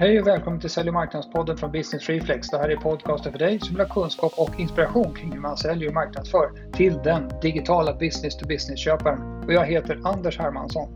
Hej och välkommen till Sälj och marknadspodden från Business Reflex. Det här är podcasten för dig som vill ha kunskap och inspiration kring hur man säljer och marknadsför till den digitala business-to-business-köparen. Och jag heter Anders Hermansson.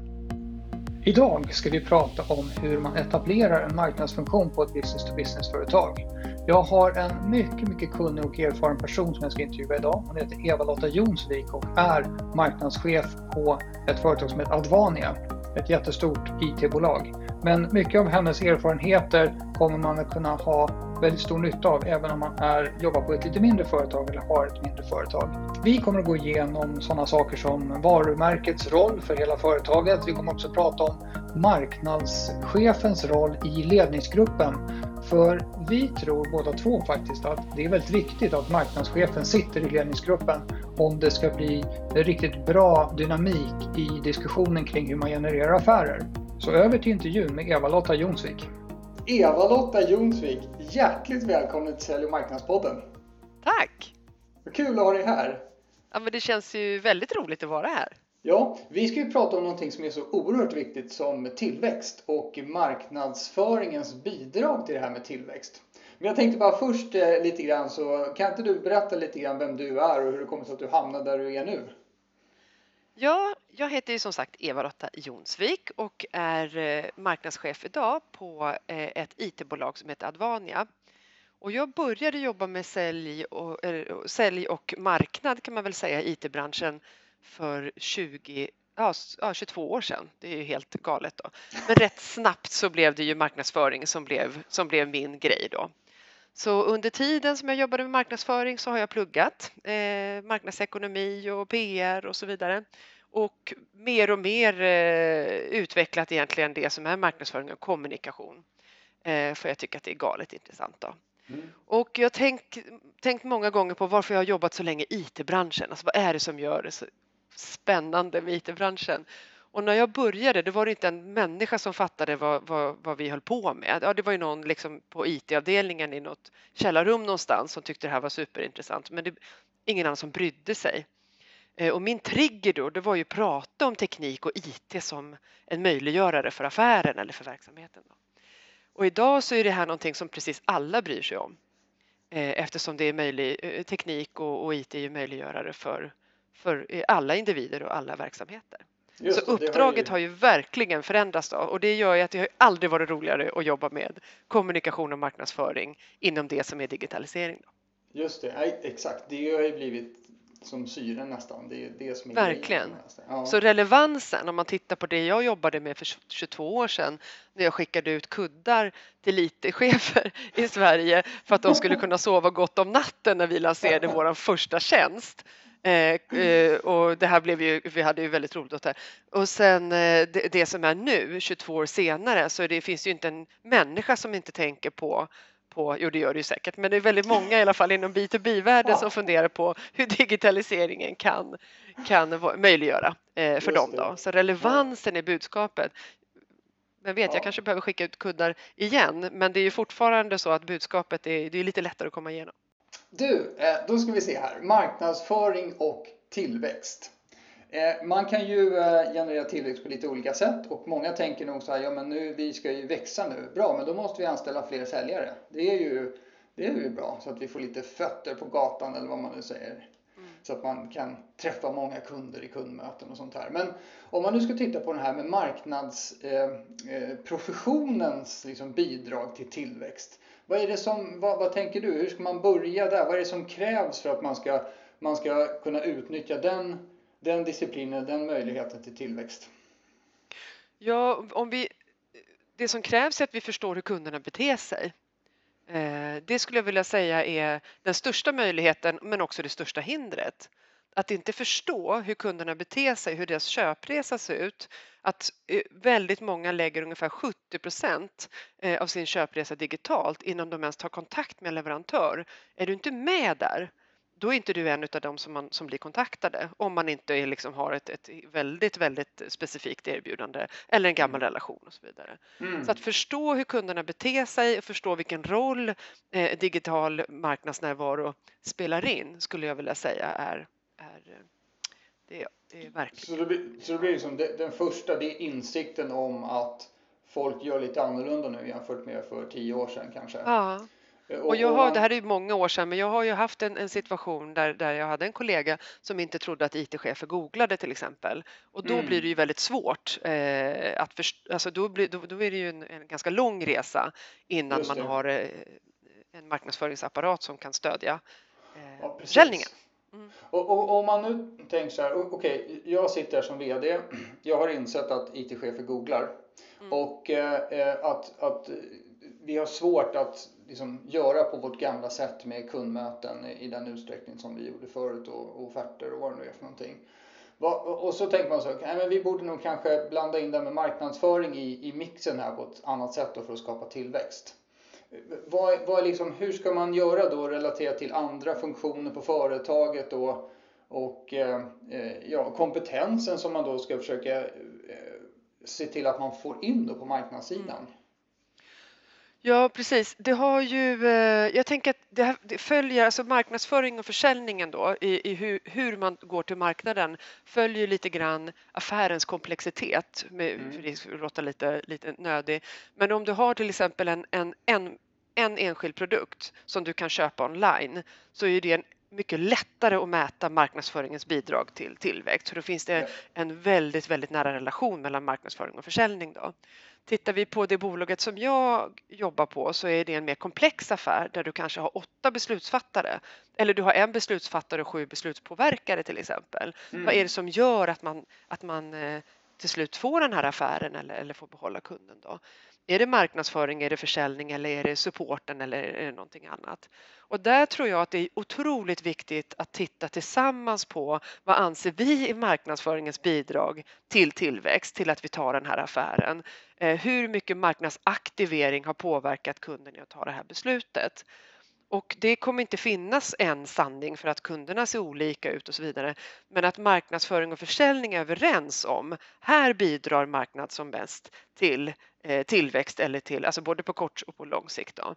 Idag ska vi prata om hur man etablerar en marknadsfunktion på ett business-to-business-företag. Jag har en mycket, mycket kunnig och erfaren person som jag ska intervjua idag. Hon heter Eva-Lotta Jonsvik och är marknadschef på ett företag som heter Advania, ett jättestort IT-bolag. Men mycket av hennes erfarenheter kommer man att kunna ha väldigt stor nytta av även om man är, jobbar på ett lite mindre företag eller har ett mindre företag. Vi kommer att gå igenom sådana saker som varumärkets roll för hela företaget. Vi kommer också att prata om marknadschefens roll i ledningsgruppen. För vi tror båda två faktiskt att det är väldigt viktigt att marknadschefen sitter i ledningsgruppen om det ska bli riktigt bra dynamik i diskussionen kring hur man genererar affärer. Så över till intervjun med Eva-Lotta Jonsvik. Eva-Lotta Jonsvik, hjärtligt välkommen till Sälj och marknadspodden. Tack! Vad kul att ha dig här. Ja, men det känns ju väldigt roligt att vara här. Ja, vi ska ju prata om någonting som är så oerhört viktigt som tillväxt och marknadsföringens bidrag till det här med tillväxt. Men jag tänkte bara först eh, lite grann så kan inte du berätta lite grann vem du är och hur det kommer sig att du hamnade där du är nu? Ja, jag heter ju som sagt Eva-Lotta Jonsvik och är eh, marknadschef idag på eh, ett IT-bolag som heter Advania. Och jag började jobba med sälj och, sälj och marknad kan man väl säga i IT-branschen för 20, ja, 22 år sedan. Det är ju helt galet då. Men rätt snabbt så blev det ju marknadsföring som blev, som blev min grej då. Så under tiden som jag jobbade med marknadsföring så har jag pluggat eh, marknadsekonomi och PR och så vidare och mer och mer eh, utvecklat egentligen det som är marknadsföring och kommunikation. Eh, för jag tycker att det är galet intressant. Då. Mm. Och jag har tänkt, tänkt många gånger på varför jag har jobbat så länge i IT-branschen. Alltså vad är det som gör det så spännande med IT-branschen? Och när jag började, det var det inte en människa som fattade vad, vad, vad vi höll på med. Ja, det var ju någon liksom på IT-avdelningen i något källarrum någonstans som tyckte det här var superintressant, men det, ingen annan som brydde sig. Eh, och min trigger då, det var ju att prata om teknik och IT som en möjliggörare för affären eller för verksamheten. Då. Och idag så är det här någonting som precis alla bryr sig om eh, eftersom det är möjlig, eh, teknik och, och IT är ju möjliggörare för, för alla individer och alla verksamheter. Just så uppdraget har ju... har ju... verkligen förändrats då, och det gör ju att det har aldrig varit roligare att jobba med kommunikation och marknadsföring inom det som är digitalisering. Då. Just det, exakt. Det har ju blivit som syren nästan. Det är det som är Verkligen. Ja. Så relevansen, om man tittar på det jag jobbade med för 22 år sedan när jag skickade ut kuddar till IT-chefer i Sverige för att de skulle kunna sova gott om natten när vi lanserade vår första tjänst. Eh, eh, och det här blev ju, vi hade ju väldigt roligt åt det. Och sen eh, det, det, som är nu, 22 år senare, så det finns ju inte en människa som inte tänker på på, jo det gör det ju säkert, men det är väldigt många i alla fall inom B2B-världen ja. som funderar på hur digitaliseringen kan, kan möjliggöra eh, för Just dem. Då. Så relevansen ja. i budskapet. Men vet, ja. jag kanske behöver skicka ut kuddar igen, men det är ju fortfarande så att budskapet är, det är lite lättare att komma igenom. Du, eh, då ska vi se här. Marknadsföring och tillväxt. Eh, man kan ju eh, generera tillväxt på lite olika sätt och många tänker nog så här, ja men nu, vi ska ju växa nu. Bra, men då måste vi anställa fler säljare. Det är ju, det är ju bra så att vi får lite fötter på gatan eller vad man nu säger. Så att man kan träffa många kunder i kundmöten och sånt här. Men om man nu ska titta på det här med marknadsprofessionens eh, eh liksom bidrag till tillväxt. Vad är det som, vad, vad, tänker du? Hur ska man börja där? Vad är det som krävs för att man ska, man ska kunna utnyttja den den disciplinen, den möjligheten till tillväxt? Ja, om vi, det som krävs är att vi förstår hur kunderna beter sig. Eh, det skulle jag vilja säga är den största möjligheten men också det största hindret. Att inte förstå hur kunderna beter sig, hur deras köpresa ser ut. Att eh, väldigt många lägger ungefär 70 procent eh, av sin köpresa digitalt innan de ens tar kontakt med en leverantör. Är du inte med där då är inte du en av dem som, man, som blir kontaktade om man inte liksom har ett, ett väldigt, väldigt specifikt erbjudande eller en gammal mm. relation och så vidare. Mm. Så att förstå hur kunderna beter sig och förstå vilken roll eh, digital marknadsnärvaro spelar in skulle jag vilja säga är, är det, det är verkligen. Så det blir, så det blir liksom det, den första, det är insikten om att folk gör lite annorlunda nu jämfört med för tio år sedan kanske. Ja. Och jag har, det här är många år sedan, men jag har ju haft en, en situation där, där jag hade en kollega som inte trodde att IT-chefer googlade till exempel. Och då mm. blir det ju väldigt svårt eh, att förstå, alltså då, blir, då, då, är det ju en, en ganska lång resa innan man har eh, en marknadsföringsapparat som kan stödja eh, ja, försäljningen. Mm. Och, och, om man nu tänker så här, okej, okay, jag sitter här som VD, jag har insett att IT-chefer googlar mm. och eh, eh, att, att vi har svårt att liksom göra på vårt gamla sätt med kundmöten i den utsträckning som vi gjorde förut och, offerter och vad det nu är för någonting. Och så tänker man så, nej, men vi borde nog kanske blanda in det med marknadsföring i, i mixen här på ett annat sätt för att skapa tillväxt. Vad, vad liksom, hur ska man göra då relaterat till andra funktioner på företaget och, och eh, ja, kompetensen som man då ska försöka eh, se till att man får in då på marknadssidan? Mm. Ja, precis. Det har ju, eh, jag tänker att det, det, följer, alltså marknadsföring och försäljningen då i, i hur, hur, man går till marknaden följer lite grann affärens komplexitet, med, mm. för det låter lite, lite nödig. Men om du har till exempel en, en, en, en enskild produkt som du kan köpa online så är det en mycket lättare att mäta marknadsföringens bidrag till tillväxt. Så då finns det en väldigt, väldigt nära relation mellan marknadsföring och försäljning. Då. Tittar vi på det bolaget som jag jobbar på så är det en mer komplex affär där du kanske har åtta beslutsfattare eller du har en beslutsfattare och sju beslutspåverkare till exempel. Mm. Vad är det som gör att man, att man eh, till slut får den här affären eller, eller får behålla kunden då? Är det marknadsföring, är det försäljning eller är det supporten eller är det någonting annat? Och där tror jag att det är otroligt viktigt att titta tillsammans på vad anser vi i marknadsföringens bidrag till tillväxt, till att vi tar den här affären? Eh, hur mycket marknadsaktivering har påverkat kunden i att ta det här beslutet? Och det kommer inte finnas en sanning för att kunderna ser olika ut och så vidare. Men att marknadsföring och försäljning är överens om, här bidrar marknad som bäst till eh, tillväxt eller till, alltså både på kort och på lång sikt. Då.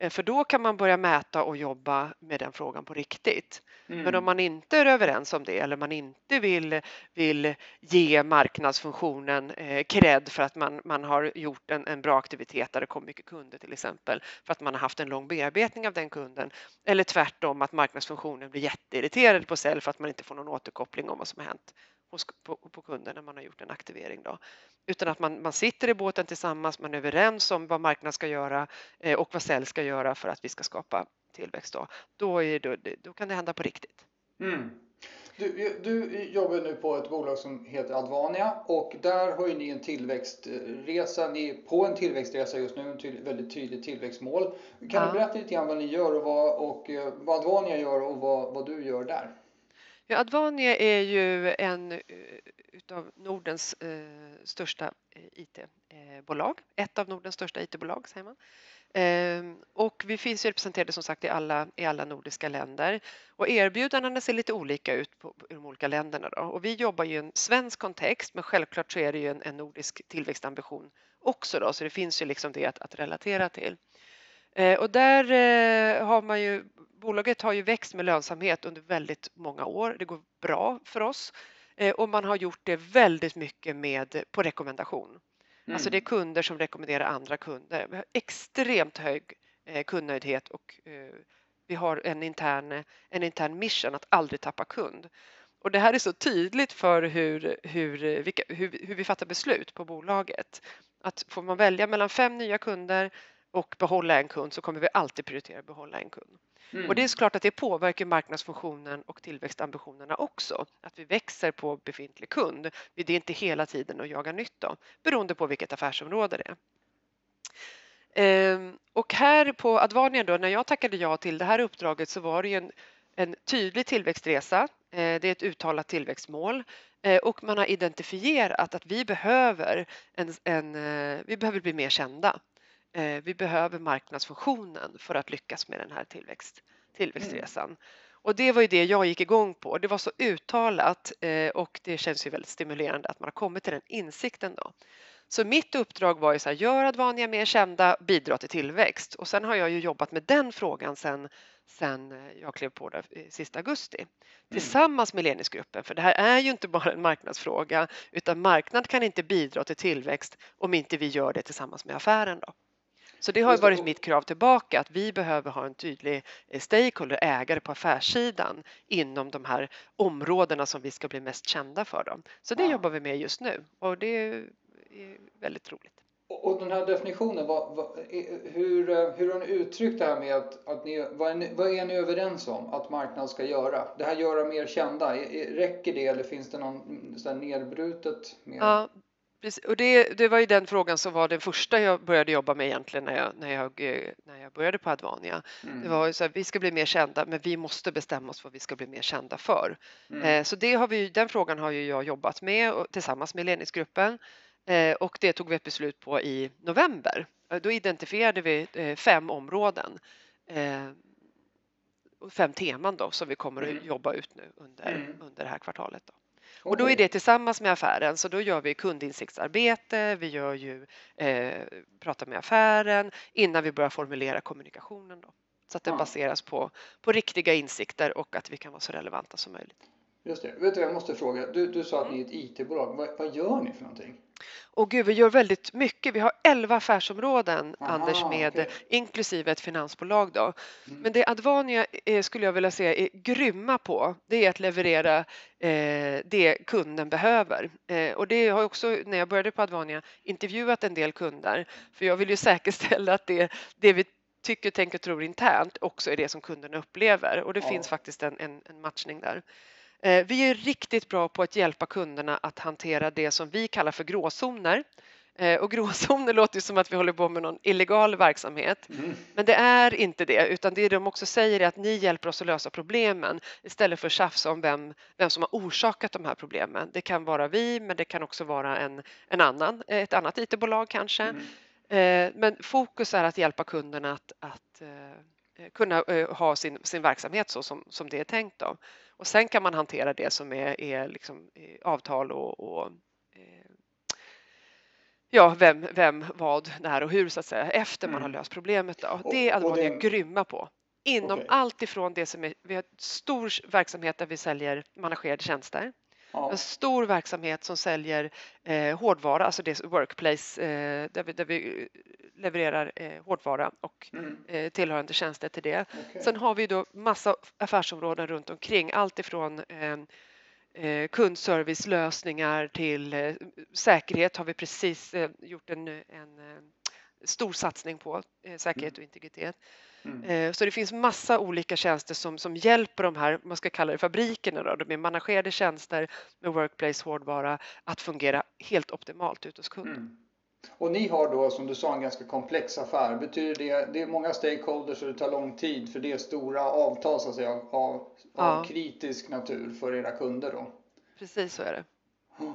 Eh, för då kan man börja mäta och jobba med den frågan på riktigt. Mm. Men om man inte är överens om det eller man inte vill, vill ge marknadsfunktionen eh, cred för att man, man har gjort en, en bra aktivitet där det kom mycket kunder till exempel för att man har haft en lång bearbetning av den kunden eller tvärtom att marknadsfunktionen blir jätteirriterad på sälj för att man inte får någon återkoppling om vad som har hänt hos, på, på kunden när man har gjort en aktivering. Då. Utan att man, man sitter i båten tillsammans, man är överens om vad marknaden ska göra eh, och vad sälj ska göra för att vi ska skapa tillväxt. Då, då, är, då, då kan det hända på riktigt. Mm. Du, du, jobbar nu på ett bolag som heter Advania och där har ju ni en tillväxtresa. Ni är på en tillväxtresa just nu, en väldigt tydlig tillväxtmål. Kan ja. du berätta lite grann vad ni gör och vad, och, eh, vad Advania gör och vad, vad du gör där? Ja, Advania är ju en eh, utav Nordens eh, största eh, IT-bolag. Eh, Ett av Nordens största IT-bolag säger man. Eh, och vi finns ju representerade som sagt i alla, i alla nordiska länder och erbjudandena ser lite olika ut på, på de olika länderna. Då. Och vi jobbar ju i en svensk kontext men självklart så är det ju en, en nordisk tillväxtambition också då, så det finns ju liksom det att, att relatera till. Eh, och där eh, har man ju bolaget har ju växt med lönsamhet under väldigt många år. Det går bra för oss eh, och man har gjort det väldigt mycket med på rekommendation. Mm. Alltså det är kunder som rekommenderar andra kunder. Vi har extremt hög kundnöjdhet och vi har en intern, en intern mission att aldrig tappa kund. Och det här är så tydligt för hur, hur, vilka, hur, hur vi fattar beslut på bolaget. Att får man välja mellan fem nya kunder och behålla en kund så kommer vi alltid prioritera att behålla en kund. Mm. Och det är såklart att det påverkar marknadsfunktionen och tillväxtambitionerna också. Att vi växer på befintlig kund. Det är inte hela tiden att jaga nytt då, beroende på vilket affärsområde det är. Ehm, och här på Advania då, när jag tackade ja till det här uppdraget så var det en, en tydlig tillväxtresa. Eh, det är ett uttalat tillväxtmål eh, och man har identifierat att vi behöver, en, en, eh, vi behöver bli mer kända. Eh, vi behöver marknadsfunktionen för att lyckas med den här tillväxt, tillväxtresan. Mm. Och det var ju det jag gick igång på. Det var så uttalat eh, och det känns ju väldigt stimulerande att man har kommit till den insikten då. Så mitt uppdrag var ju så här, gör Advania mer kända, bidra till tillväxt. Och sen har jag ju jobbat med den frågan sen, sen eh, jag klev på det sista augusti mm. tillsammans med ledningsgruppen. För det här är ju inte bara en marknadsfråga utan marknad kan inte bidra till tillväxt om inte vi gör det tillsammans med affären. Då. Så det har varit mitt krav tillbaka att vi behöver ha en tydlig eh, stakeholder, ägare på affärssidan inom de här områdena som vi ska bli mest kända för. Dem. Så det ja. jobbar vi med just nu och det är väldigt roligt. Och den här definitionen, vad, vad, hur, eh, hur har ni uttryckt det här med att, att ni, vad är ni, vad är ni överens om att marknaden ska göra? Det här göra mer kända, räcker det eller finns det någon så nedbrutet? Mer? Ja, och det, det, var ju den frågan som var den första jag började jobba med egentligen när jag, när jag, när jag började på Advania. Mm. Det var så här, vi ska bli mer kända men vi måste bestämma oss vad vi ska bli mer kända för. Mm. Eh, så det har vi, den frågan har ju jag jobbat med och, tillsammans med ledningsgruppen eh, och det tog vi ett beslut på i november. Eh, då identifierade vi eh, fem områden eh, fem teman då som vi kommer att mm. jobba ut nu under, mm. under det här kvartalet. Då. Och då är det tillsammans med affären, så då gör vi kundinsiktsarbete, vi gör ju, eh, pratar med affären innan vi börjar formulera kommunikationen. Då. Så att den baseras på, på riktiga insikter och att vi kan vara så relevanta som möjligt. Just det. Vet du, jag måste fråga. Du, du sa att ni är ett IT-bolag. Vad, vad gör ni för någonting? Och gud, vi gör väldigt mycket. Vi har 11 affärsområden, Aha, Anders, med okay. inklusive ett finansbolag. Då. Mm. Men det Advania eh, skulle jag vilja säga är grymma på, det är att leverera eh, det kunden behöver. Eh, och det har också, när jag började på Advania, intervjuat en del kunder. För jag vill ju säkerställa att det, det vi tycker, tänker och tror internt också är det som kunderna upplever. Och det ja. finns faktiskt en, en, en matchning där. Eh, vi är riktigt bra på att hjälpa kunderna att hantera det som vi kallar för gråzoner. Eh, och gråzoner låter ju som att vi håller på med någon illegal verksamhet. Mm. Men det är inte det, utan det de också säger är att ni hjälper oss att lösa problemen istället för att tjafsa om vem, vem som har orsakat de här problemen. Det kan vara vi, men det kan också vara en, en annan, ett annat IT-bolag kanske. Mm. Eh, men fokus är att hjälpa kunderna att, att kunna ha sin, sin verksamhet så som, som det är tänkt. Då. Och sen kan man hantera det som är, är liksom avtal och, och eh, ja, vem, vem, vad, när och hur så att säga efter man har mm. löst problemet. Då. Det är Advonia det... grymma på. Inom okay. allt ifrån det som är, vi har stor verksamhet där vi säljer managerade tjänster Ja. En stor verksamhet som säljer eh, hårdvara, alltså det workplace eh, där, vi, där vi levererar eh, hårdvara och mm. eh, tillhörande tjänster till det. Okay. Sen har vi då massa affärsområden runt omkring, allt ifrån eh, eh kundservicelösningar till eh, säkerhet har vi precis eh, gjort en, en stor satsning på, säkerhet mm. och integritet. Mm. Så det finns massa olika tjänster som, som hjälper de här, man ska kalla det fabrikerna, då, de är managerade tjänster med workplace hårdvara att fungera helt optimalt ute hos kunden. Mm. Och ni har då som du sa en ganska komplex affär. Betyder det, det är många stakeholders och det tar lång tid för det är stora avtal så att säga, av, av ja. kritisk natur för era kunder då? Precis så är det.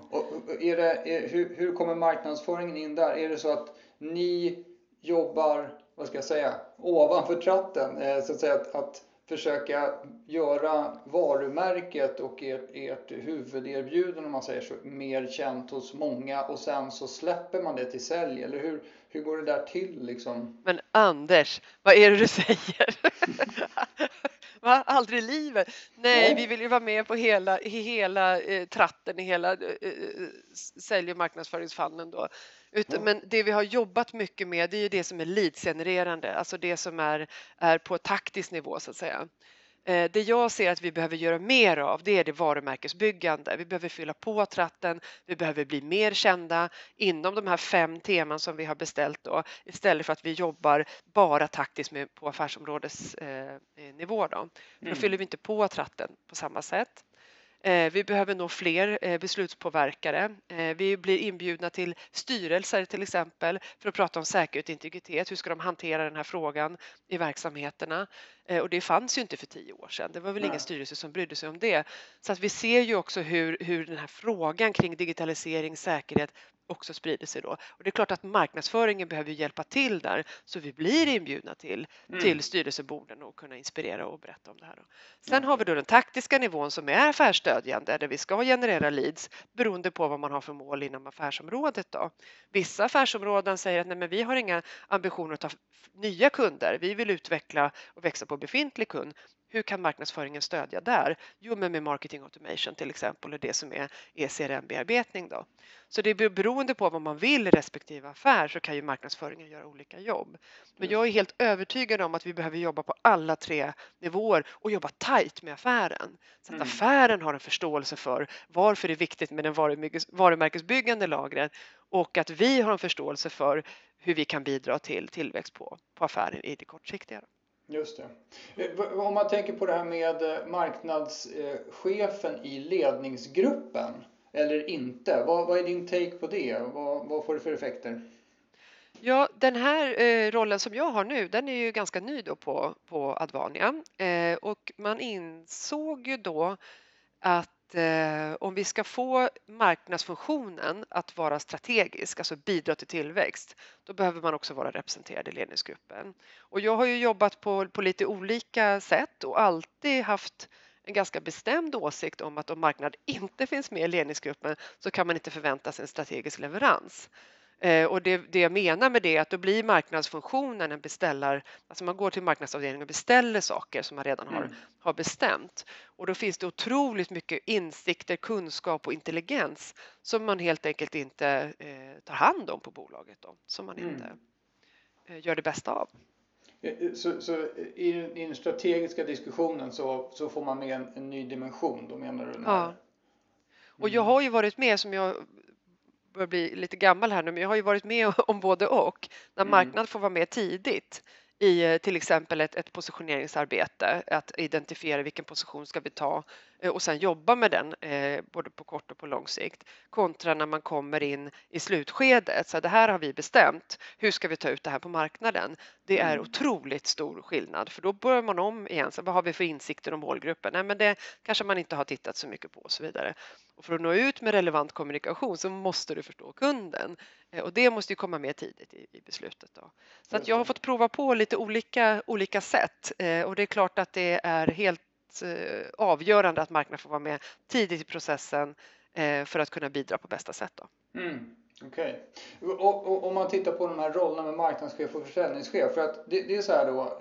Och är det är, hur, hur kommer marknadsföringen in där? Är det så att ni jobbar vad ska jag säga, ovanför tratten. Eh, så att säga att, att försöka göra varumärket och ert, ert huvuderbjudande om man säger så, mer känt hos många och sen så släpper man det till sälj eller hur, hur går det där till liksom? Men Anders, vad är det du säger? Va? Aldrig i livet? Nej, Nej, vi vill ju vara med på hela, hela eh, tratten, i hela eh, eh sälj och marknadsföringsfallen då. Utan, men det vi har jobbat mycket med det är ju det som är leadsgenererande, alltså det som är, är på taktisk nivå så att säga. Eh, det jag ser att vi behöver göra mer av det är det varumärkesbyggande. Vi behöver fylla på tratten, vi behöver bli mer kända inom de här fem teman som vi har beställt då, istället för att vi jobbar bara taktiskt med, på affärsområdesnivå. Eh, då. Mm. Då fyller vi inte på tratten på samma sätt. Eh, vi behöver nå fler beslutspåverkare. Vi blir inbjudna till styrelser till exempel för att prata om säkerhet och integritet. Hur ska de hantera den här frågan i verksamheterna? Och det fanns ju inte för tio år sedan. Det var väl Nej. ingen styrelse som brydde sig om det. Så att vi ser ju också hur, hur den här frågan kring digitalisering, säkerhet också sprider sig då. Och det är klart att marknadsföringen behöver hjälpa till där så vi blir inbjudna till, mm. till styrelseborden och kunna inspirera och berätta om det här. Då. Sen mm. har vi då den taktiska nivån som är affärsstödjande där vi ska generera leads beroende på vad man har för mål inom affärsområdet. Då. Vissa affärsområden säger att nej, men vi har inga ambitioner att ta nya kunder. Vi vill utveckla och växa på befintlig kund. Hur kan marknadsföringen stödja där? Jo, men med marketing automation till exempel och det som är ECRM-bearbetning. Då. Så det är beroende på vad man vill i respektive affär så kan ju marknadsföringen göra olika jobb. Men jag är helt övertygad om att vi behöver jobba på alla tre nivåer och jobba tajt med affären. Så att mm. affären har en förståelse för varför det är viktigt med den varumärkesbyggande lagret och att vi har en förståelse för hur vi kan bidra till tillväxt på, på affären i det kortsiktiga. Just det. Eh, om man tänker på det här med eh, marknadschefen i ledningsgruppen eller inte. Vad, vad är din take på det? Vad, vad får det för effekter? Ja, den här eh, rollen som jag har nu, den är ju ganska ny då på, på Advania eh, och man insåg ju då att eh, om vi ska få marknadsfunktionen att vara strategisk, alltså bidra till tillväxt, då behöver man också vara representerad i ledningsgruppen. Och jag har ju jobbat på, på lite olika sätt och alltid haft en ganska bestämd åsikt om att om marknad inte finns med i ledningsgruppen så kan man inte förvänta sig en strategisk leverans. Eh, och det, det jag menar med det är att då blir marknadsfunktionen en beställar, alltså man går till marknadsavdelningen och beställer saker som man redan har, mm. har bestämt. Och då finns det otroligt mycket insikter, kunskap och intelligens som man helt enkelt inte eh, tar hand om på bolaget då, som man mm. inte eh, gör det bästa av. Eh, så, så i, i, den strategiska diskussionen så, så får man med en, en ny dimension, då menar du? När... Ja. Och jag mm. har ju varit med, som jag börjar bli lite gammal här nu, men jag har ju varit med om både och. När mm. marknad får vara med tidigt i eh, till exempel ett, ett positioneringsarbete, att identifiera vilken position ska vi ta och sen jobba med den eh, både på kort och på lång sikt kontra när man kommer in i slutskedet. Så det här har vi bestämt. Hur ska vi ta ut det här på marknaden? Det är mm. otroligt stor skillnad för då börjar man om igen. Så vad har vi för insikter om målgruppen? Nej, men det kanske man inte har tittat så mycket på och så vidare. Och för att nå ut med relevant kommunikation så måste du förstå kunden Eh, och det måste ju komma med tidigt i, i beslutet. Då. Så att jag har fått prova på lite olika, olika sätt eh, och det är klart att det är helt eh, avgörande att marknaden får vara med tidigt i processen för att kunna bidra på bästa sätt. Då. Mm. Okej. Okay. Om man tittar på de här rollerna med marknadschef och försäljningschef. För att det, det är så här då.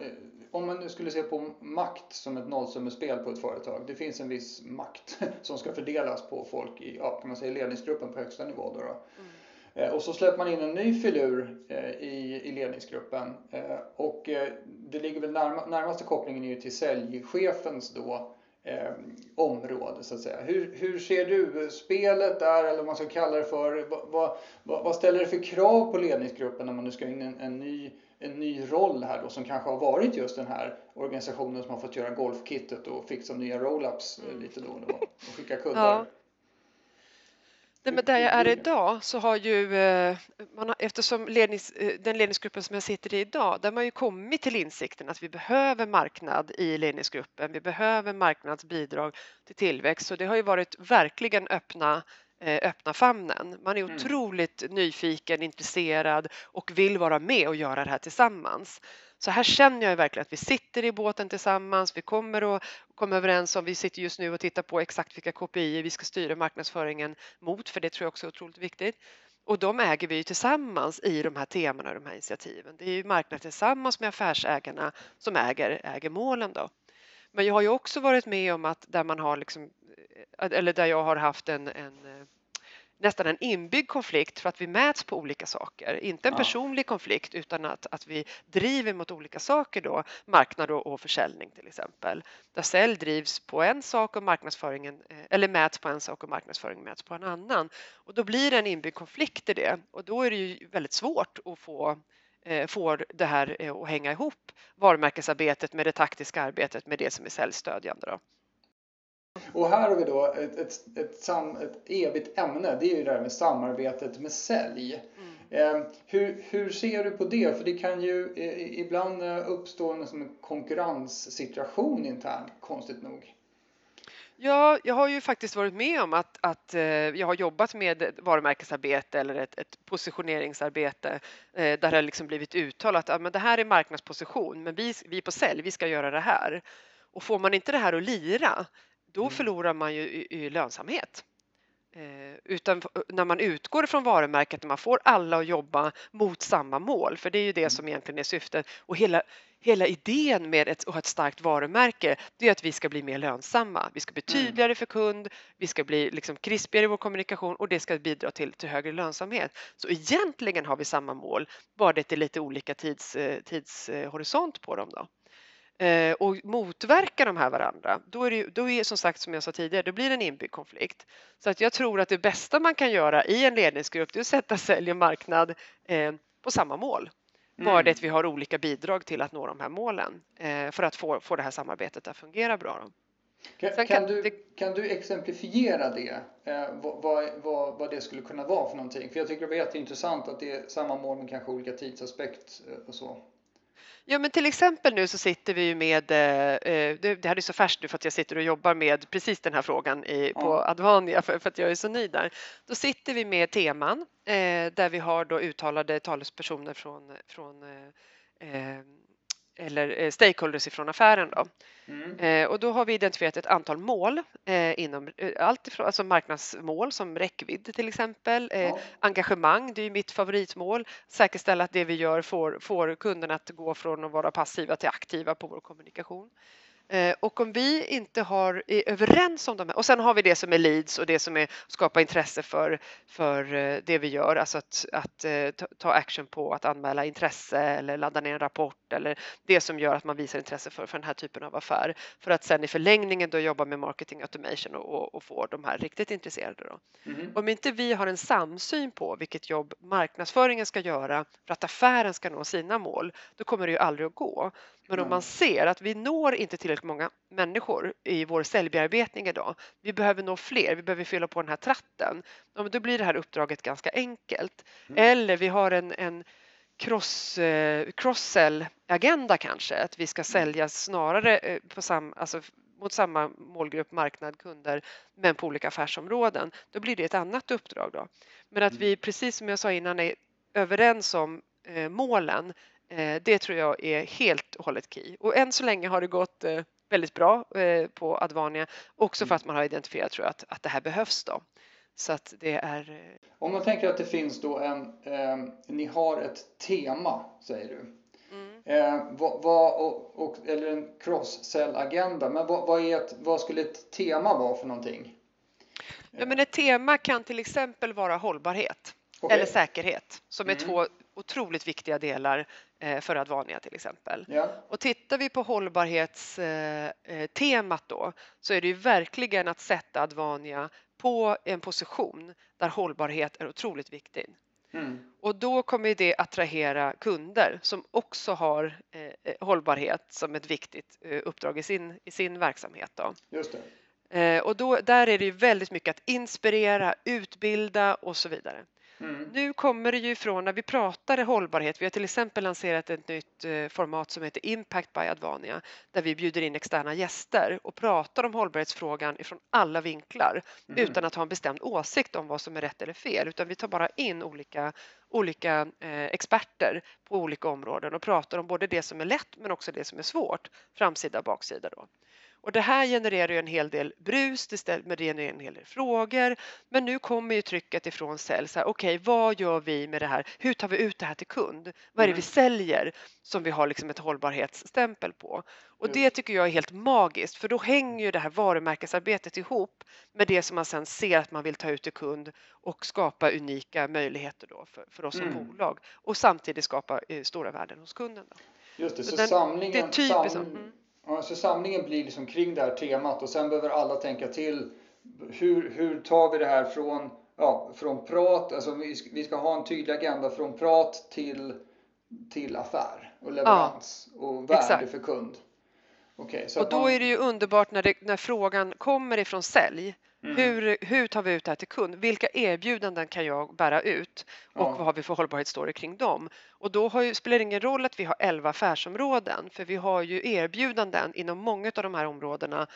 Om man nu skulle se på makt som ett nollsummespel på ett företag. Det finns en viss makt som ska fördelas på folk i ja, kan man säga, ledningsgruppen på högsta nivå. Då, då. Mm. Eh, och så släpper man in en ny filur eh, i, ledningsgruppen. Eh, och det ligger väl närma, närmaste kopplingen är ju till säljchefens då, eh, område så att säga. Hur, hur ser du spelet där eller vad man ska kalla det för? Vad, vad, vad ställer det för krav på ledningsgruppen när man nu ska in en, en, ny, en ny roll här då som kanske har varit just den här organisationen som har fått göra golfkittet och fixa nya roll-ups lite då och då och skicka kuddar? Ja. Nej, men där jag är idag så har ju, eh, man har, eftersom lednings, eh, den ledningsgruppen som jag sitter i idag, där har man ju kommit till insikten att vi behöver marknad i ledningsgruppen. Vi behöver marknadsbidrag till tillväxt så det har ju varit verkligen öppna eh, öppna famnen. Man är mm. otroligt nyfiken, intresserad och vill vara med och göra det här tillsammans. Så här känner jag verkligen att vi sitter i båten tillsammans. Vi kommer att komma överens om, vi sitter just nu och tittar på exakt vilka KPI vi ska styra marknadsföringen mot, för det tror jag också är otroligt viktigt. Och de äger vi ju tillsammans i de här temana och de här initiativen. Det är ju marknaden tillsammans med affärsägarna som äger, äger målen då. Men jag har ju också varit med om att där man har liksom, eller där jag har haft en, en nästan en inbyggd konflikt för att vi mäts på olika saker. Inte en ja. personlig konflikt utan att, att vi driver mot olika saker då, marknad och, och försäljning till exempel. Där sälj drivs på en sak och marknadsföringen, eh, eller mäts på en sak och marknadsföringen mäts på en annan. Och då blir det en inbyggd konflikt i det och då är det ju väldigt svårt att få eh, får det här eh, att hänga ihop, varumärkesarbetet med det taktiska arbetet med det som är säljstödjande. Då. Och här har vi då ett, ett, ett, sam, ett evigt ämne. Det är ju det här med samarbetet med sälj. Mm. Eh, hur, hur ser du på det? För det kan ju eh, ibland uppstå en, som en konkurrenssituation internt, konstigt nog. Ja, jag har ju faktiskt varit med om att, att eh, jag har jobbat med varumärkesarbete eller ett, ett positioneringsarbete eh, där det liksom blivit uttalat att det här är marknadsposition, men vi, vi på sälj, vi ska göra det här. Och får man inte det här att lira, då mm. förlorar man ju i, i lönsamhet. Eh, utan när man utgår från varumärket, när man får alla att jobba mot samma mål, för det är ju det mm. som egentligen är syftet. Och hela, hela idén med ett, att ha ett starkt varumärke, det är att vi ska bli mer lönsamma. Vi ska bli mm. tydligare för kund, vi ska bli liksom krispigare i vår kommunikation och det ska bidra till, till högre lönsamhet. Så egentligen har vi samma mål, bara det är lite olika tids, eh, tidshorisont på dem. Då. Eh, och motverkar de här varandra, då är det, då är som sagt som jag sa tidigare, då blir det en inbyggd konflikt. Så att jag tror att det bästa man kan göra i en ledningsgrupp det är att sätta sälj och marknad eh, på samma mål. Mm. Bara det att vi har olika bidrag till att nå de här målen eh, för att få, få det här samarbetet att fungera bra. Då. Kan, kan, du, kan du exemplifiera det? Eh, vad, vad, vad det skulle kunna vara för någonting? För jag tycker det var jätteintressant att det är samma mål med kanske olika tidsaspekt och så. Ja, men till exempel nu så sitter vi ju med, eh, eh, det, här är så färskt nu för att jag sitter och jobbar med precis den här frågan i, på. Advania för, för, att jag är så nöjd där. Då sitter vi med teman eh, där vi har då uttalade talespersoner från, från eller eh, stakeholders ifrån affären. Då. Mm. Eh, och då har vi identifierat ett antal mål eh, inom eh, allt ifrån alltså marknadsmål som räckvidd till exempel, eh, ja. engagemang, det är ju mitt favoritmål, säkerställa att det vi gör får, får kunderna att gå från att vara passiva till aktiva på vår kommunikation. Eh, och om vi inte har, är överens om de här, och sen har vi det som är leads och det som är skapa intresse för, för det vi gör, alltså att, att ta action på att anmäla intresse eller ladda ner en rapport eller det som gör att man visar intresse för, för den här typen av affär. För att sen i förlängningen då jobba med marketing automation och, och få de här riktigt intresserade. Då. Mm. Om inte vi har en samsyn på vilket jobb marknadsföringen ska göra för att affären ska nå sina mål, då kommer det ju aldrig att gå. Men om man ser att vi når inte tillräckligt många människor i vår säljbearbetning idag, vi behöver nå fler, vi behöver fylla på den här tratten, då blir det här uppdraget ganska enkelt. Mm. Eller vi har en, en cross, eh, cross-sell-agenda kanske, att vi ska mm. sälja snarare eh, på sam, alltså mot samma målgrupp, marknad, kunder, men på olika affärsområden. Då blir det ett annat uppdrag. Då. Men att vi, mm. precis som jag sa innan, är överens om eh, målen Eh, det tror jag är helt och hållet key. Och än så länge har det gått eh, väldigt bra på Advania också för mm. att man har identifierat tror jag, att, att det här behövs. Då. Så att det är... Om man tänker att det finns då en, eh, ni har ett tema säger du. Mm. Eh, vad, vad, och, och, eller en cross-sell-agenda. Men vad, vad, är ett, vad skulle ett tema vara för någonting? Ja, men ett tema kan till exempel vara hållbarhet okay. eller säkerhet som är mm. två otroligt viktiga delar eh, för Advania till exempel. Ja. Och tittar vi på hållbarhetstemat eh, då så är det ju verkligen att sätta Advania på en position där hållbarhet är otroligt viktig. Mm. Och då kommer det attrahera kunder som också har eh, hållbarhet som ett viktigt eh, uppdrag i sin, i sin verksamhet. Då. Just. Eh, och då, där är det ju väldigt mycket att inspirera, utbilda och så vidare. Mm. Nu kommer det ju ifrån när vi pratar hållbarhet. Vi har till exempel lanserat ett nytt eh, format som heter Impact by Advania där vi bjuder in externa gäster och pratar om hållbarhetsfrågan ifrån alla vinklar mm. utan att ha en bestämd åsikt om vad som är rätt eller fel utan vi tar bara in olika, olika eh, experter på olika områden och pratar om både det som är lätt men också det som är svårt, framsida och baksida. Då. Och det här genererar ju en hel del brus, det genererar en hel del frågor. Men nu kommer ju trycket ifrån sälj. Okej, okay, vad gör vi med det här? Hur tar vi ut det här till kund? Vad är det vi mm. säljer som vi har liksom ett hållbarhetsstämpel på? Och det tycker jag är helt magiskt för då hänger ju det här varumärkesarbetet ihop med det som man sen ser att man vill ta ut till kund och skapa unika möjligheter då för, för oss som mm. bolag och samtidigt skapa eh, stora värden hos kunden. Då. Just det, så, så den, samlingen, det är typiskt, sam, mm. Ja, så samlingen blir liksom kring det här temat och sen behöver alla tänka till. Hur, hur tar vi det här från, ja, från prat, alltså vi ska, vi ska ha en tydlig agenda från prat till, till affär och leverans ja, och värde exakt. för kund. Okay, och då man... är det ju underbart när, det, när frågan kommer ifrån sälj. Mm. Hur, hur tar vi ut det här till kund? Vilka erbjudanden kan jag bära ut och ja. vad har vi för hållbarhetsstory kring dem? Och då ju, spelar det ingen roll att vi har 11 affärsområden för vi har ju erbjudanden inom många av de här områdena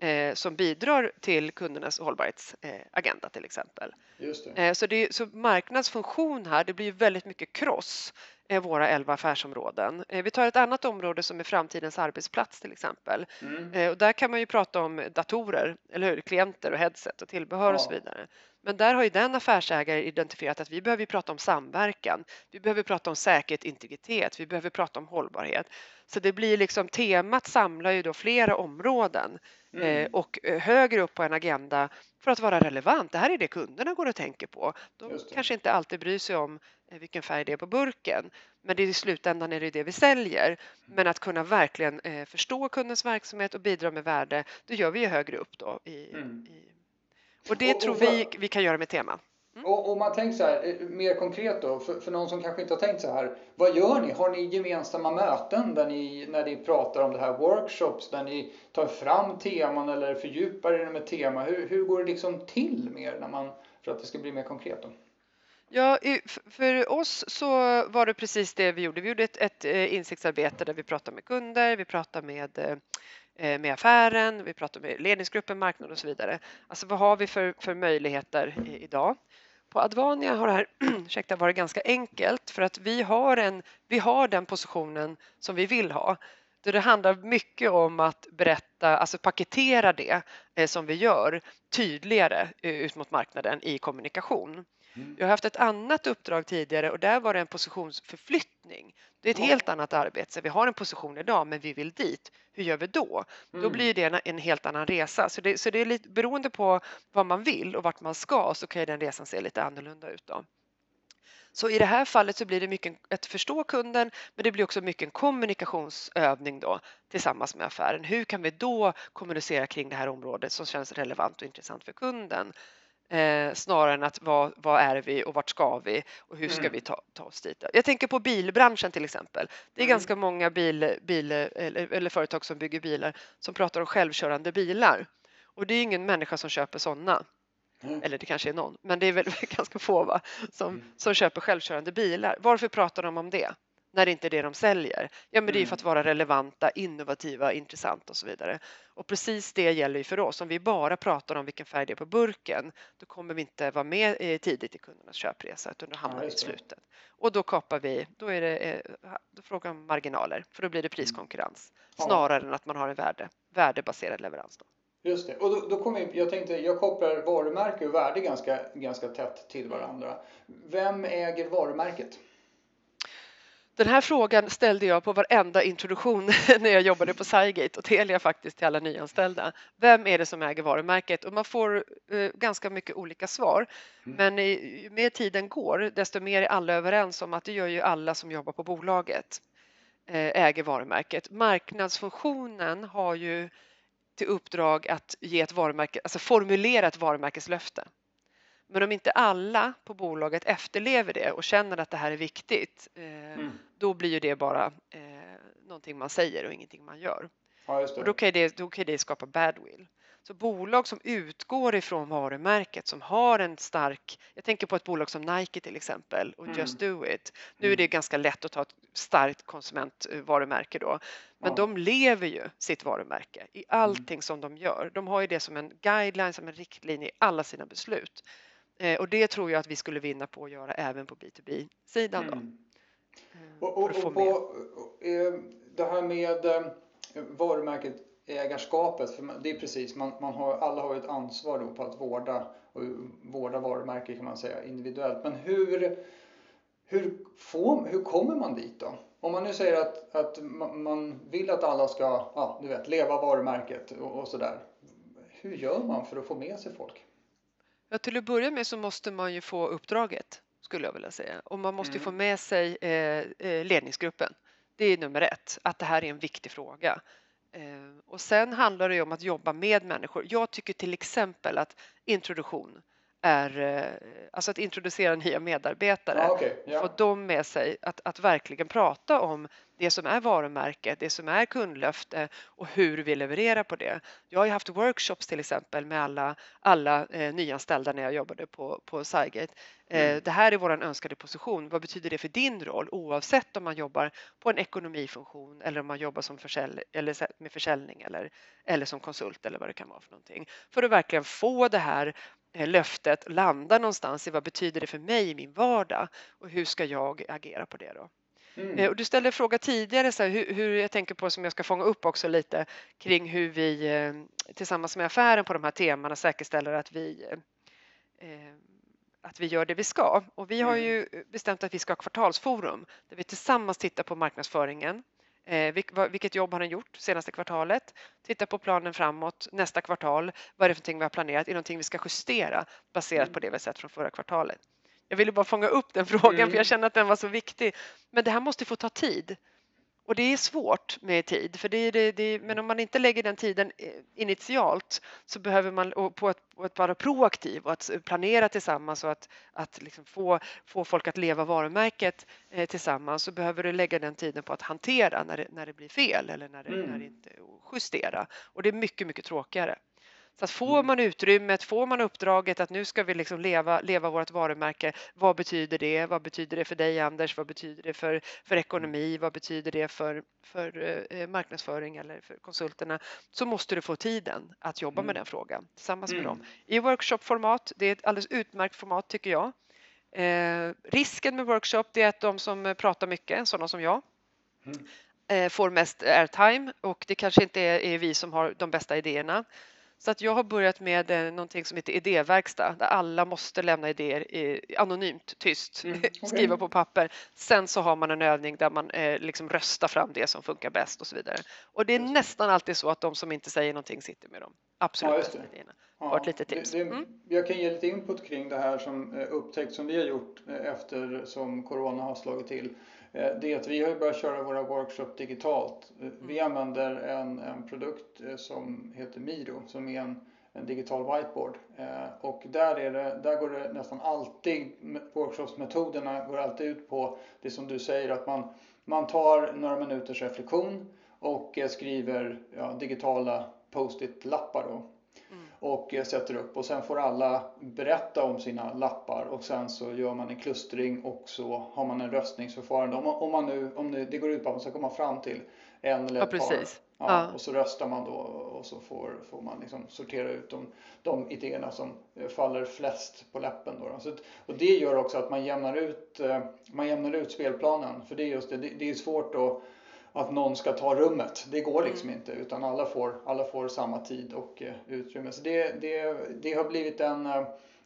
eh, som bidrar till kundernas hållbarhetsagenda till exempel. Just det. Så, det, så marknadsfunktion här, det blir väldigt mycket cross våra elva affärsområden. Vi tar ett annat område som är framtidens arbetsplats till exempel. Mm. Och där kan man ju prata om datorer, eller hur? klienter och headset och tillbehör ja. och så vidare. Men där har ju den affärsägare identifierat att vi behöver prata om samverkan. Vi behöver prata om säkerhet, integritet. Vi behöver prata om hållbarhet. Så det blir liksom temat samlar ju då flera områden mm. eh, och eh, högre upp på en agenda för att vara relevant. Det här är det kunderna går och tänker på. De kanske inte alltid bryr sig om eh, vilken färg det är på burken, men det är i slutändan är det det vi säljer. Men att kunna verkligen förstå kundens verksamhet och bidra med värde, det gör vi ju högre upp då i, mm. i och det och, tror och, vi vi kan göra med tema. Mm. Och om man tänker så här, eh, mer konkret då, för, för någon som kanske inte har tänkt så här. Vad gör ni? Har ni gemensamma möten där ni, när ni pratar om det här, workshops, där ni tar fram teman eller fördjupar er med tema? Hur, hur går det liksom till mer när man, för att det ska bli mer konkret? Då? Ja, för oss så var det precis det vi gjorde. Vi gjorde ett, ett eh, insiktsarbete där vi pratade med kunder, vi pratade med eh, med affären, vi pratar med ledningsgruppen, marknad och så vidare. Alltså vad har vi för, för möjligheter idag? På Advania har det här ursäkta, varit ganska enkelt för att vi har, en, vi har den positionen som vi vill ha. Det handlar mycket om att berätta, alltså paketera det eh, som vi gör tydligare eh, ut mot marknaden i kommunikation. Mm. Jag har haft ett annat uppdrag tidigare och där var det en positionsförflyttning. Det är ett helt annat arbete. Så vi har en position idag men vi vill dit. Hur gör vi då? Mm. Då blir det en, helt annan resa. Så det, så det är lite beroende på vad man vill och vart man ska så kan den resan se lite annorlunda ut. Då. Så i det här fallet så blir det mycket att förstå kunden men det blir också mycket en kommunikationsövning då tillsammans med affären. Hur kan vi då kommunicera kring det här området som känns relevant och intressant för kunden? Eh, snarare än att vad, vad är vi och vart ska vi och hur ska mm. vi ta, ta oss dit? Jag tänker på bilbranschen till exempel. Det är mm. ganska många bil, bil eller, eller, företag som bygger bilar som pratar om självkörande bilar och det är ingen människa som köper sådana. Mm. Eller det kanske är någon, men det är väl ganska få va? Som, mm. som köper självkörande bilar. Varför pratar de om det? När det inte är det de säljer? Ja, men det är för att mm. vara relevanta, innovativa, intressanta och så vidare. Och precis det gäller ju för oss. Om vi bara pratar om vilken färg det är på burken, då kommer vi inte vara med tidigt i kundernas köpresa, utan då hamnar vi i slutet. Och då kapar vi, då är det eh, då frågan om marginaler, för då blir det mm. priskonkurrens snarare än att man har en värde, värdebaserad leverans. Då. Just det. Och då, då kommer jag tänkte, jag kopplar varumärke och värde ganska, ganska tätt till varandra. Vem äger varumärket? Den här frågan ställde jag på varenda introduktion när jag jobbade på Cygate och Telia faktiskt till alla nyanställda. Vem är det som äger varumärket? Och man får eh, ganska mycket olika svar. Mm. Men ju mer tiden går desto mer är alla överens om att det gör ju alla som jobbar på bolaget eh, äger varumärket. Marknadsfunktionen har ju till uppdrag att ge ett varumärke, alltså formulera ett varumärkeslöfte. Men om inte alla på bolaget efterlever det och känner att det här är viktigt, eh, mm. då blir ju det bara eh, någonting man säger och ingenting man gör. Ja, och då kan, det, då kan det skapa badwill. Så bolag som utgår ifrån varumärket som har en stark, jag tänker på ett bolag som Nike till exempel och mm. Just Do It. Nu är mm. det ganska lätt att ta ett starkt konsumentvarumärke då, men ja. de lever ju sitt varumärke i allting mm. som de gör. De har ju det som en guideline, som en riktlinje i alla sina beslut. Eh, och det tror jag att vi skulle vinna på att göra även på B2B-sidan. Då. Mm. Eh, och, och, och på, eh, det här med varumärket ägarskapet, för det är precis, man, man har, alla har ett ansvar då på att vårda, och vårda varumärket kan man säga individuellt. Men hur, hur, får, hur kommer man dit då? Om man nu säger att, att man vill att alla ska, ja, du vet, leva varumärket och, och sådär. Hur gör man för att få med sig folk? Ja, till att börja med så måste man ju få uppdraget skulle jag vilja säga och man måste mm. få med sig eh, eh, ledningsgruppen. Det är nummer ett, att det här är en viktig fråga. Eh, och sen handlar det om att jobba med människor. Jag tycker till exempel att introduktion är eh, alltså att introducera nya medarbetare, Ja, okej, ja. få dem med sig att, att verkligen prata om det som är varumärket, det som är kundlöfte och hur vi levererar på det. Jag har ju haft workshops till exempel med alla, alla eh, nyanställda när jag jobbade på, på Cygate. Eh, Mm. Det här är vår önskade position. Vad betyder det för din roll oavsett om man jobbar på en ekonomifunktion eller om man jobbar som försälj eller med försäljning eller, eller som konsult eller vad det kan vara för någonting. För att verkligen få det här löftet landa någonstans i vad betyder det för mig i min vardag och hur ska jag agera på det då? Mm. Eh, Och du ställde en fråga tidigare så här, hur, hur jag tänker på som jag ska fånga upp också lite kring hur vi eh, tillsammans med affären på de här temana säkerställer att vi eh, eh, att vi gör det vi ska. Och vi har Mm. ju bestämt att vi ska ha kvartalsforum där vi tillsammans tittar på marknadsföringen. Eh, vilket jobb har den gjort senaste kvartalet? Titta på planen framåt nästa kvartal. Vad är det för någonting vi har planerat? Är det någonting vi ska justera baserat Mm. på det vi sett från förra kvartalet? Jag ville bara fånga upp den frågan Mm. för jag känner att den var så viktig. Men det här måste få ta tid. Och det är svårt med tid, för det det, det men om man inte lägger den tiden eh, initialt så behöver man och på att, på att vara proaktiv och att planera tillsammans och att, att liksom få, få folk att leva varumärket eh, tillsammans så behöver du lägga den tiden på att hantera när det, när det blir fel eller när det, Mm. när det inte och justera. Och det är mycket, mycket tråkigare. Så att får Mm. man utrymmet, får man uppdraget att nu ska vi liksom leva, leva vårt varumärke, vad betyder det? Vad betyder det för dig Anders? Vad betyder det för, för ekonomi? Vad betyder det för, för eh, marknadsföring eller för konsulterna? Så måste du få tiden att jobba med Mm. den frågan tillsammans med Mm. dem. I workshopformat, det är ett alldeles utmärkt format tycker jag. Eh, risken med workshop det är att de som pratar mycket, sådana som jag, Mm. eh, får mest airtime och det kanske inte är, är vi som har de bästa idéerna. Så att jag har börjat med eh, någonting som heter idéverkstad där alla måste lämna idéer i, anonymt, tyst, Mm, okej. skriva på papper. Sen så har man en övning där man eh, liksom röstar fram det som funkar bäst och så vidare. Och det är det. nästan alltid så att de som inte säger någonting sitter med de absolut Ja, just det. Ja, litet tips. Det, det, Mm. Jag kan ge lite input kring det här som eh, upptäckt som vi har gjort efter som Corona har slagit till. Eh, Det är att vi har börjat köra våra workshop digitalt. Eh, Vi Mm. använder en, en produkt eh, som heter Miro som är en, en digital whiteboard. Och där, är det, där går det nästan alltid, workshopsmetoderna går alltid ut på det som du säger att man, man tar några minuters reflektion och skriver ja, digitala post-it-lappar då. Och eh, sätter upp och sen får alla berätta om sina lappar och sen så gör man en klustring och så har man en röstningsförfarande. Om man, om man nu, om det, det går ut på att man ska komma fram till en eller Ja, ett par. precis. Ja, Ja. Och så röstar man då och så får, får man liksom sortera ut de, de idéerna som eh, faller flest på läppen. Då. Så, och det gör också att man jämnar ut, eh, man jämnar ut spelplanen. För det är just det, det, det är svårt att att någon ska ta rummet. Det går liksom Mm. inte utan alla får, alla får samma tid och eh, utrymme. Så det, det, det har blivit en, eh,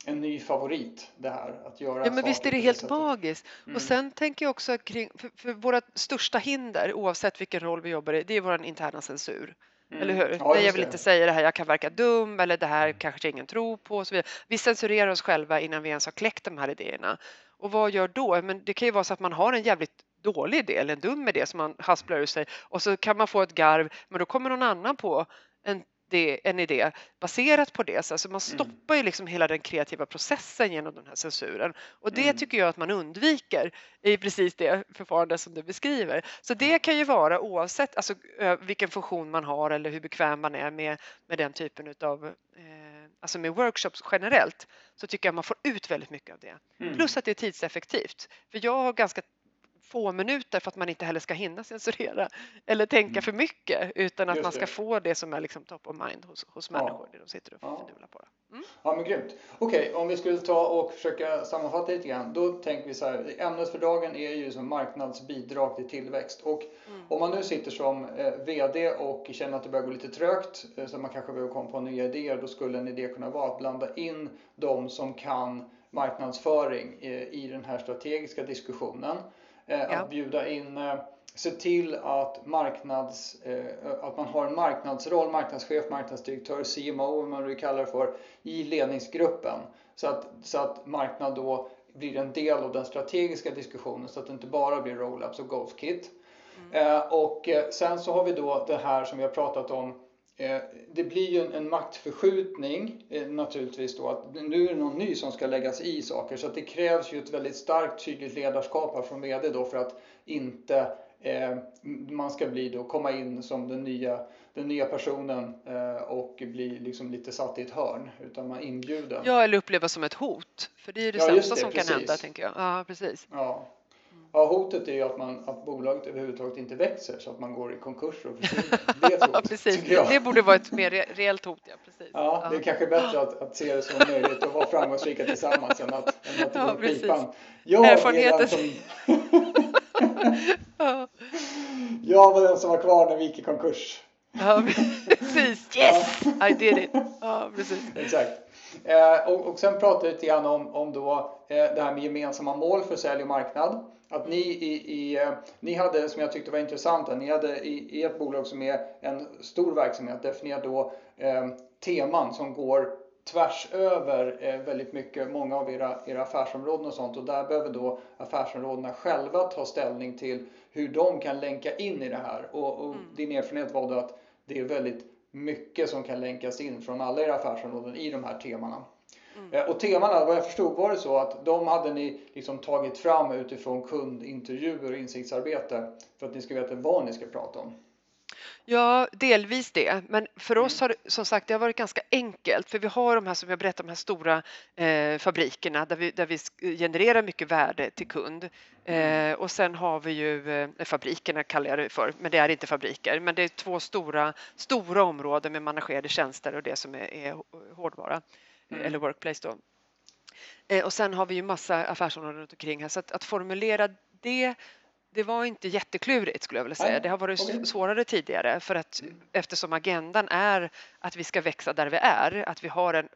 en ny favorit det här att göra Ja, men visst är det helt magiskt. Mm. Och sen tänker jag också kring, för, för våra största hinder, oavsett vilken roll vi jobbar i, det är vår interna censur. Mm. Eller hur? Ja, Nej, jag vill det. inte säga det här, jag kan verka dum eller det här kanske ingen tror på och så vidare. Vi censurerar oss själva innan vi ens har kläckt de här idéerna. Och vad gör då? Men det kan ju vara så att man har en jävligt dålig idé eller en dum idé som man hasplar ur sig och så kan man få ett garv, men då kommer någon annan på en, det, en idé baserat på det. Så alltså man stoppar ju liksom hela den kreativa processen genom den här censuren och det Mm. tycker jag att man undviker i precis det förfarande som du beskriver. Så det kan ju vara oavsett alltså, vilken funktion man har eller hur bekväm man är med, med den typen av eh, alltså med workshops generellt så tycker jag man får ut väldigt mycket av det. Mm. Plus att det är tidseffektivt. För jag har ganska få minuter för att man inte heller ska hinna censurera eller tänka Mm. för mycket utan att man ska få det som är liksom top of mind hos, hos Ja. människor det de sitter och Ja. på. Mm. Ja men grymt. Okej, om vi skulle ta och försöka sammanfatta lite grann. Då tänker vi så här, ämnet för dagen är ju som marknadsbidrag till tillväxt. Och Mm. om man nu sitter som eh, VD och känner att det börjar gå lite trögt, eh, så man kanske behöver komma på nya idéer, då skulle en idé kunna vara att blanda in de som kan marknadsföring eh, i den här strategiska diskussionen. Eh, Ja. Att bjuda in eh, se till att, marknads, eh, att man har en marknadsroll, marknadschef, marknadsdirektör, CMO, vad man vill kalla det för, i ledningsgruppen. Så att, så att marknad då blir en del av den strategiska diskussionen så att det inte bara blir roll-ups och ghost kit. Eh, och sen så har vi då det här som vi har pratat om det blir ju en, en maktförskjutning eh, naturligtvis då att nu är det någon ny som ska lägga sig i saker så att det krävs ju ett väldigt starkt tydligt ledarskap här från VD då för att inte eh, man ska bli då komma in som den nya, den nya personen eh, och bli liksom lite satt i ett hörn utan man inbjuden. Ja, eller upplevas som ett hot. För det är ju det ja, sämsta det, som precis. kan hända, tänker jag. Ja, precis. Ja. Ja, hotet är ju att, man, att bolaget överhuvudtaget inte växer så att man går i konkurs och försvinner. Det är precis. Det borde vara ett mer reellt hot. Ja, precis. Ja, ja. det är kanske bättre att, att se det som möjligt och vara framgångsrika tillsammans än att, än att det ja, går pipan. Jag Erfarenheten. Som... ja. Jag var den som var kvar när vi gick i konkurs. Ja, precis. Yes! I did it. Ja, precis. Exakt. Eh, och, och sen pratade vi lite grann om, om då, eh, det här med gemensamma mål för sälj och marknad. Att ni, i, i, eh, ni hade, som jag tyckte var intressant, ni hade i, i ert bolag som är en stor verksamhet definierat då eh, teman som går tvärs över eh, väldigt mycket, många av era, era affärsområden och sånt och där behöver då affärsområdena själva ta ställning till hur de kan länka in i det här. Och, och mm. din erfarenhet var då att det är väldigt mycket som kan länkas in från alla era affärsområden i de här temana. Mm. Eh, och temana, vad jag förstod var det så att de hade ni liksom tagit fram utifrån kundintervjuer och insiktsarbete för att ni ska veta vad ni ska prata om. Ja, delvis det. Men för oss har det som sagt det har varit ganska enkelt för vi har de här som jag berättade, de här stora eh, fabrikerna där vi, där vi genererar mycket värde till kund. Eh, och sen har vi ju eh, fabrikerna kallar jag det för, men det är inte fabriker. Men det är två stora, stora områden med managerade tjänster och det som är, är hårdvara mm. eller workplace då. Eh, och sen har vi ju massa affärsområden runt omkring här så att, att formulera det det var inte jätteklurigt skulle jag vilja säga. Det har varit okay. svårare tidigare för att mm. eftersom agendan är att vi ska växa där vi är, att vi har en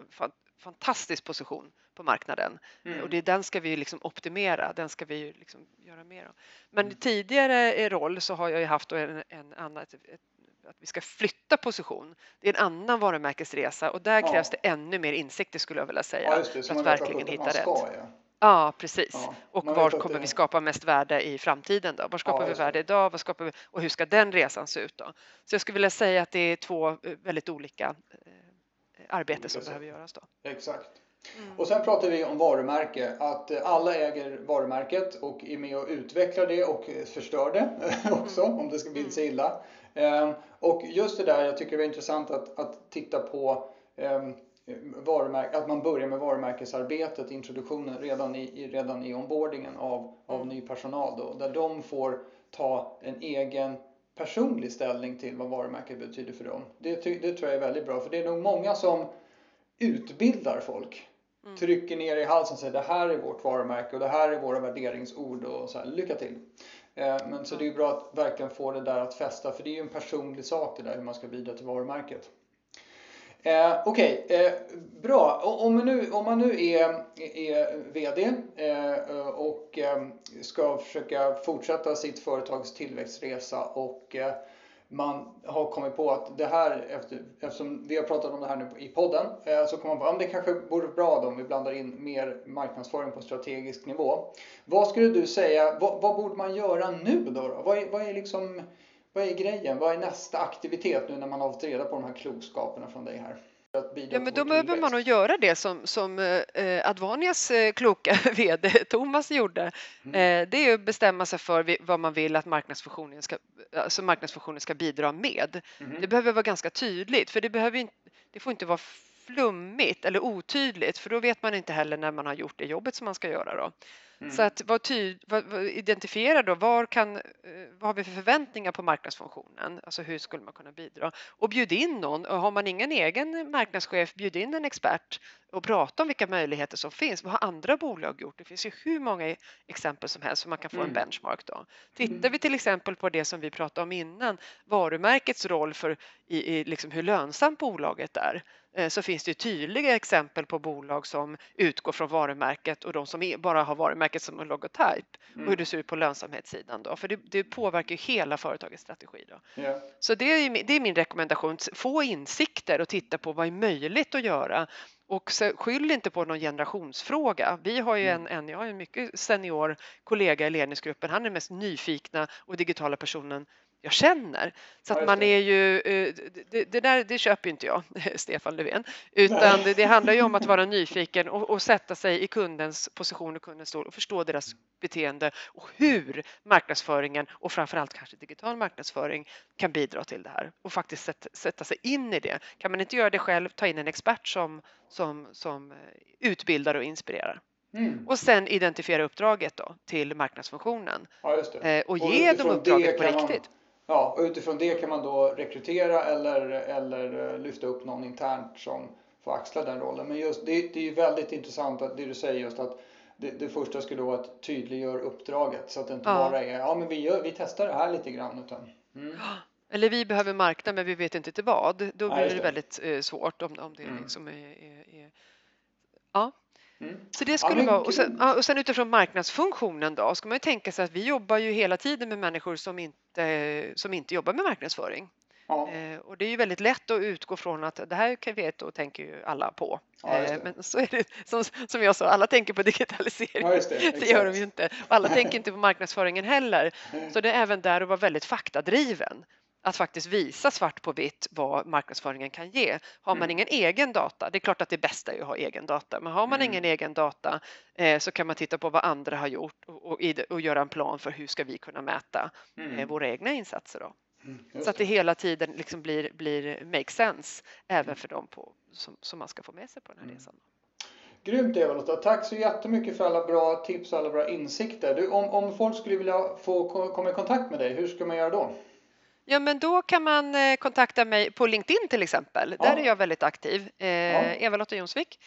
fantastisk position på marknaden mm. och det den ska vi liksom optimera, den ska vi liksom göra mer av. Men mm. tidigare roll så har jag ju haft en, en annan, ett, ett, att vi ska flytta position. Det är en annan varumärkesresa och där ja. krävs det ännu mer insikter skulle jag vilja säga ja, det, för att verkligen hitta rätt. Ja. Ja, precis. Och var kommer det... vi skapa mest värde i framtiden? Då? Var skapar vi värde idag? Var skapar vi... Och hur ska den resan se ut? Då? Så jag skulle vilja säga att det är två eh, väldigt olika eh, arbeten som behöver göras. Då. Exakt. Mm. Och sen pratar vi om varumärke, att eh, alla äger varumärket och är med och utvecklar det och förstör det också mm. om det ska bli sig illa. Ehm, och just det där, jag tycker det är intressant att, att titta på ehm, att man börjar med varumärkesarbetet, introduktionen redan i, redan i onboardingen av, av mm. ny personal då, där de får ta en egen personlig ställning till vad varumärket betyder för dem. Det, det tror jag är väldigt bra för det är nog många som utbildar folk. Mm. Trycker ner i halsen och säger det här är vårt varumärke och det här är våra värderingsord och så här, lycka till. Eh, men så det är bra att verkligen få det där att fästa för det är ju en personlig sak det där hur man ska bidra till varumärket. Eh, Okej, okay, eh, bra. Om man nu, om man nu är, är VD eh, och eh, ska försöka fortsätta sitt företags tillväxtresa och eh, man har kommit på att det här, efter, eftersom vi har pratat om det här nu i podden, eh, så kommer man på att det kanske vore bra då om vi blandar in mer marknadsföring på strategisk nivå. Vad skulle du säga, vad, vad borde man göra nu då? då? Vad, är, vad är liksom vad är grejen? Vad är nästa aktivitet nu när man har fått reda på de här klokskaperna från dig här? Ja, men då behöver man nog göra det som, som eh, Advanias eh, kloka VD Thomas gjorde. Mm. Eh, det är att bestämma sig för vad man vill att marknadsfusionen ska, alltså marknadsfusionen ska bidra med. Mm. Det behöver vara ganska tydligt, för det, behöver det får inte vara flummigt eller otydligt, för då vet man inte heller när man har gjort det jobbet som man ska göra. Då. Mm. Så att vad tyd, vad, vad, identifiera då var kan, eh, vad har vi för förväntningar på marknadsfunktionen? Alltså hur skulle man kunna bidra? Och bjud in någon. Och har man ingen egen marknadschef, bjud in en expert och prata om vilka möjligheter som finns. Vad har andra bolag gjort? Det finns ju hur många exempel som helst så man kan få mm. en benchmark. Då. Tittar mm. vi till exempel på det som vi pratade om innan, varumärkets roll för i, i liksom hur lönsamt bolaget är Eh, så finns det tydliga exempel på bolag som utgår från varumärket och de som bara har varumärket som en logotyp mm. och hur det ser ut på lönsamhetssidan då, för det, det påverkar hela företagets strategi. Då. Yeah. Så det är, det är min rekommendation, få insikter och titta på vad är möjligt att göra och skyll inte på någon generationsfråga. Vi har ju mm. en, en, jag har en mycket senior kollega i ledningsgruppen. Han är den mest nyfikna och digitala personen jag känner. Så att man är ju, eh, det, det, där det köper inte jag, Stefan Löfven, utan det, det, handlar ju om att vara nyfiken och, och, sätta sig i kundens position och kundens stol och förstå deras beteende och hur marknadsföringen och framförallt kanske digital marknadsföring kan bidra till det här och faktiskt sätta, sätta sig in i det. Kan man inte göra det själv, ta in en expert som, som, som eh, utbildar och inspirerar. Mm. Och sen identifiera uppdraget då till marknadsfunktionen ja, eh, och, och ge dem uppdraget på riktigt. Man, ja, och utifrån det kan man då rekrytera eller, eller eh, lyfta upp någon internt som får axla den rollen. Men just det, det är väldigt intressant att det du säger just att det, det första skulle vara att tydliggöra uppdraget så att det inte ja. bara är ja men vi, gör, vi testar det här lite grann utan mm. Eller vi behöver marknad men vi vet inte till vad. Då blir ja, det. det väldigt eh, svårt om, om det mm. liksom är, är, är ja. Mm. Så det skulle ja, vara, och sen, och sen, utifrån marknadsfunktionen då ska man ju tänka sig att vi jobbar ju hela tiden med människor som inte, som inte jobbar med marknadsföring. Ja. Eh, och det är ju väldigt lätt att utgå från att det här kan vet och tänker ju alla på. Ja, eh, men så är det som, som jag sa, alla tänker på digitalisering. Ja, det, det, gör de ju inte. Och alla tänker inte på marknadsföringen heller. Så det är även där att vara väldigt faktadriven att faktiskt visa svart på vitt vad marknadsföringen kan ge. Har man mm. ingen egen data, det är klart att det bästa är att ha egen data, men har man mm. ingen egen data eh, så kan man titta på vad andra har gjort och, och, och, göra en plan för hur ska vi kunna mäta eh, mm. våra egna insatser. Då. Mm, så att det hela tiden liksom blir, blir make sense även mm. för dem på, som, som man ska få med sig på den här mm. resan. Grymt Eva-Lotta. Tack så jättemycket för alla bra tips och alla bra insikter. Du, om, om folk skulle vilja få komma i kontakt med dig, hur ska man göra då? Ja, men då kan man eh, kontakta mig på LinkedIn till exempel. Ja. Där är jag väldigt aktiv. Eh, ja. Eva-Lotta Jonsvik.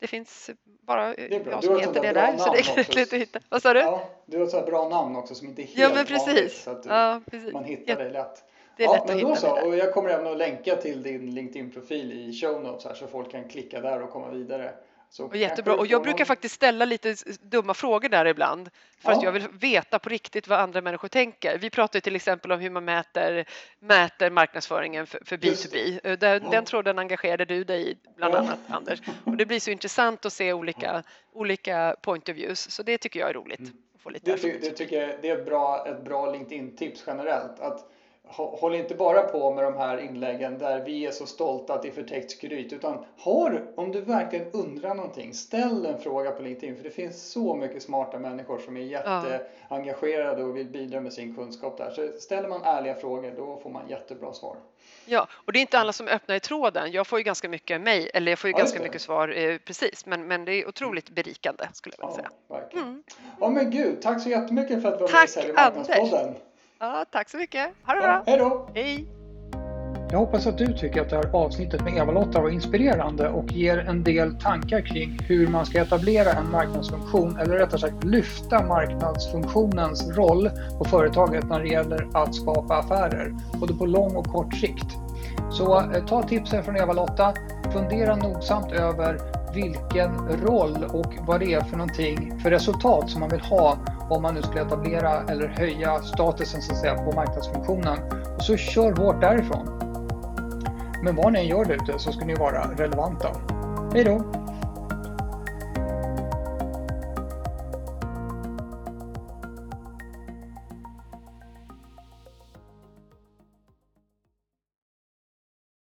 Det finns bara det jag som heter det där. Så det är lätt att hitta. Vad sa du? Ja, du har ett bra namn också som inte är helt ja, men precis. vanligt. Så att du, ja, precis. man hittar dig lätt. Det är ja, lätt men att då så. Och jag kommer även att länka till din LinkedIn-profil i show notes här så folk kan klicka där och komma vidare. Så och jättebra. Och jag brukar faktiskt ställa lite dumma frågor där ibland för ja. att jag vill veta på riktigt vad andra människor tänker. Vi pratar till exempel om hur man mäter, mäter marknadsföringen för, för B2B. Eh, den, ja. den tråden engagerade du dig i bland annat Anders. Och det blir så intressant att se olika, olika point of views så det tycker jag är roligt. Mm. Att få lite det, ty, det tycker jag det är ett bra, ett bra LinkedIn-tips generellt. Att håll inte bara på med de här inläggen där vi är så stolta att det är förtäckt skryt. Utan har, om du verkligen undrar någonting, ställ en fråga på LinkedIn. För det finns så mycket smarta människor som är jätteengagerade och vill bidra med sin kunskap där. Så ställer man ärliga frågor, då får man jättebra svar. Ja, och det är inte alla som öppnar i tråden. Jag får ju ganska mycket mejl, eller jag får ju ja, ganska mycket svar eh, precis, men, men det är otroligt berikande skulle jag vilja ja, säga. Verkligen. Mm. Ja, men gud, tack så jättemycket för att du var med i Marknadspodden. Ja, tack så mycket. Ha det bra. hej då. Hej. Jag hoppas att du tycker att det här avsnittet med Eva-Lotta var inspirerande och ger en del tankar kring hur man ska etablera en marknadsfunktion eller rättare sagt lyfta marknadsfunktionens roll på företaget när det gäller att skapa affärer, både på lång och kort sikt. Så eh, ta tipsen från Eva-Lotta, fundera nogsamt över vilken roll och vad det är för någonting för resultat som man vill ha om man nu skulle etablera eller höja statusen så att säga på marknadsfunktionen. Och så kör hårt därifrån. Men vad ni än gör där ute så ska ni vara relevanta. Hej då!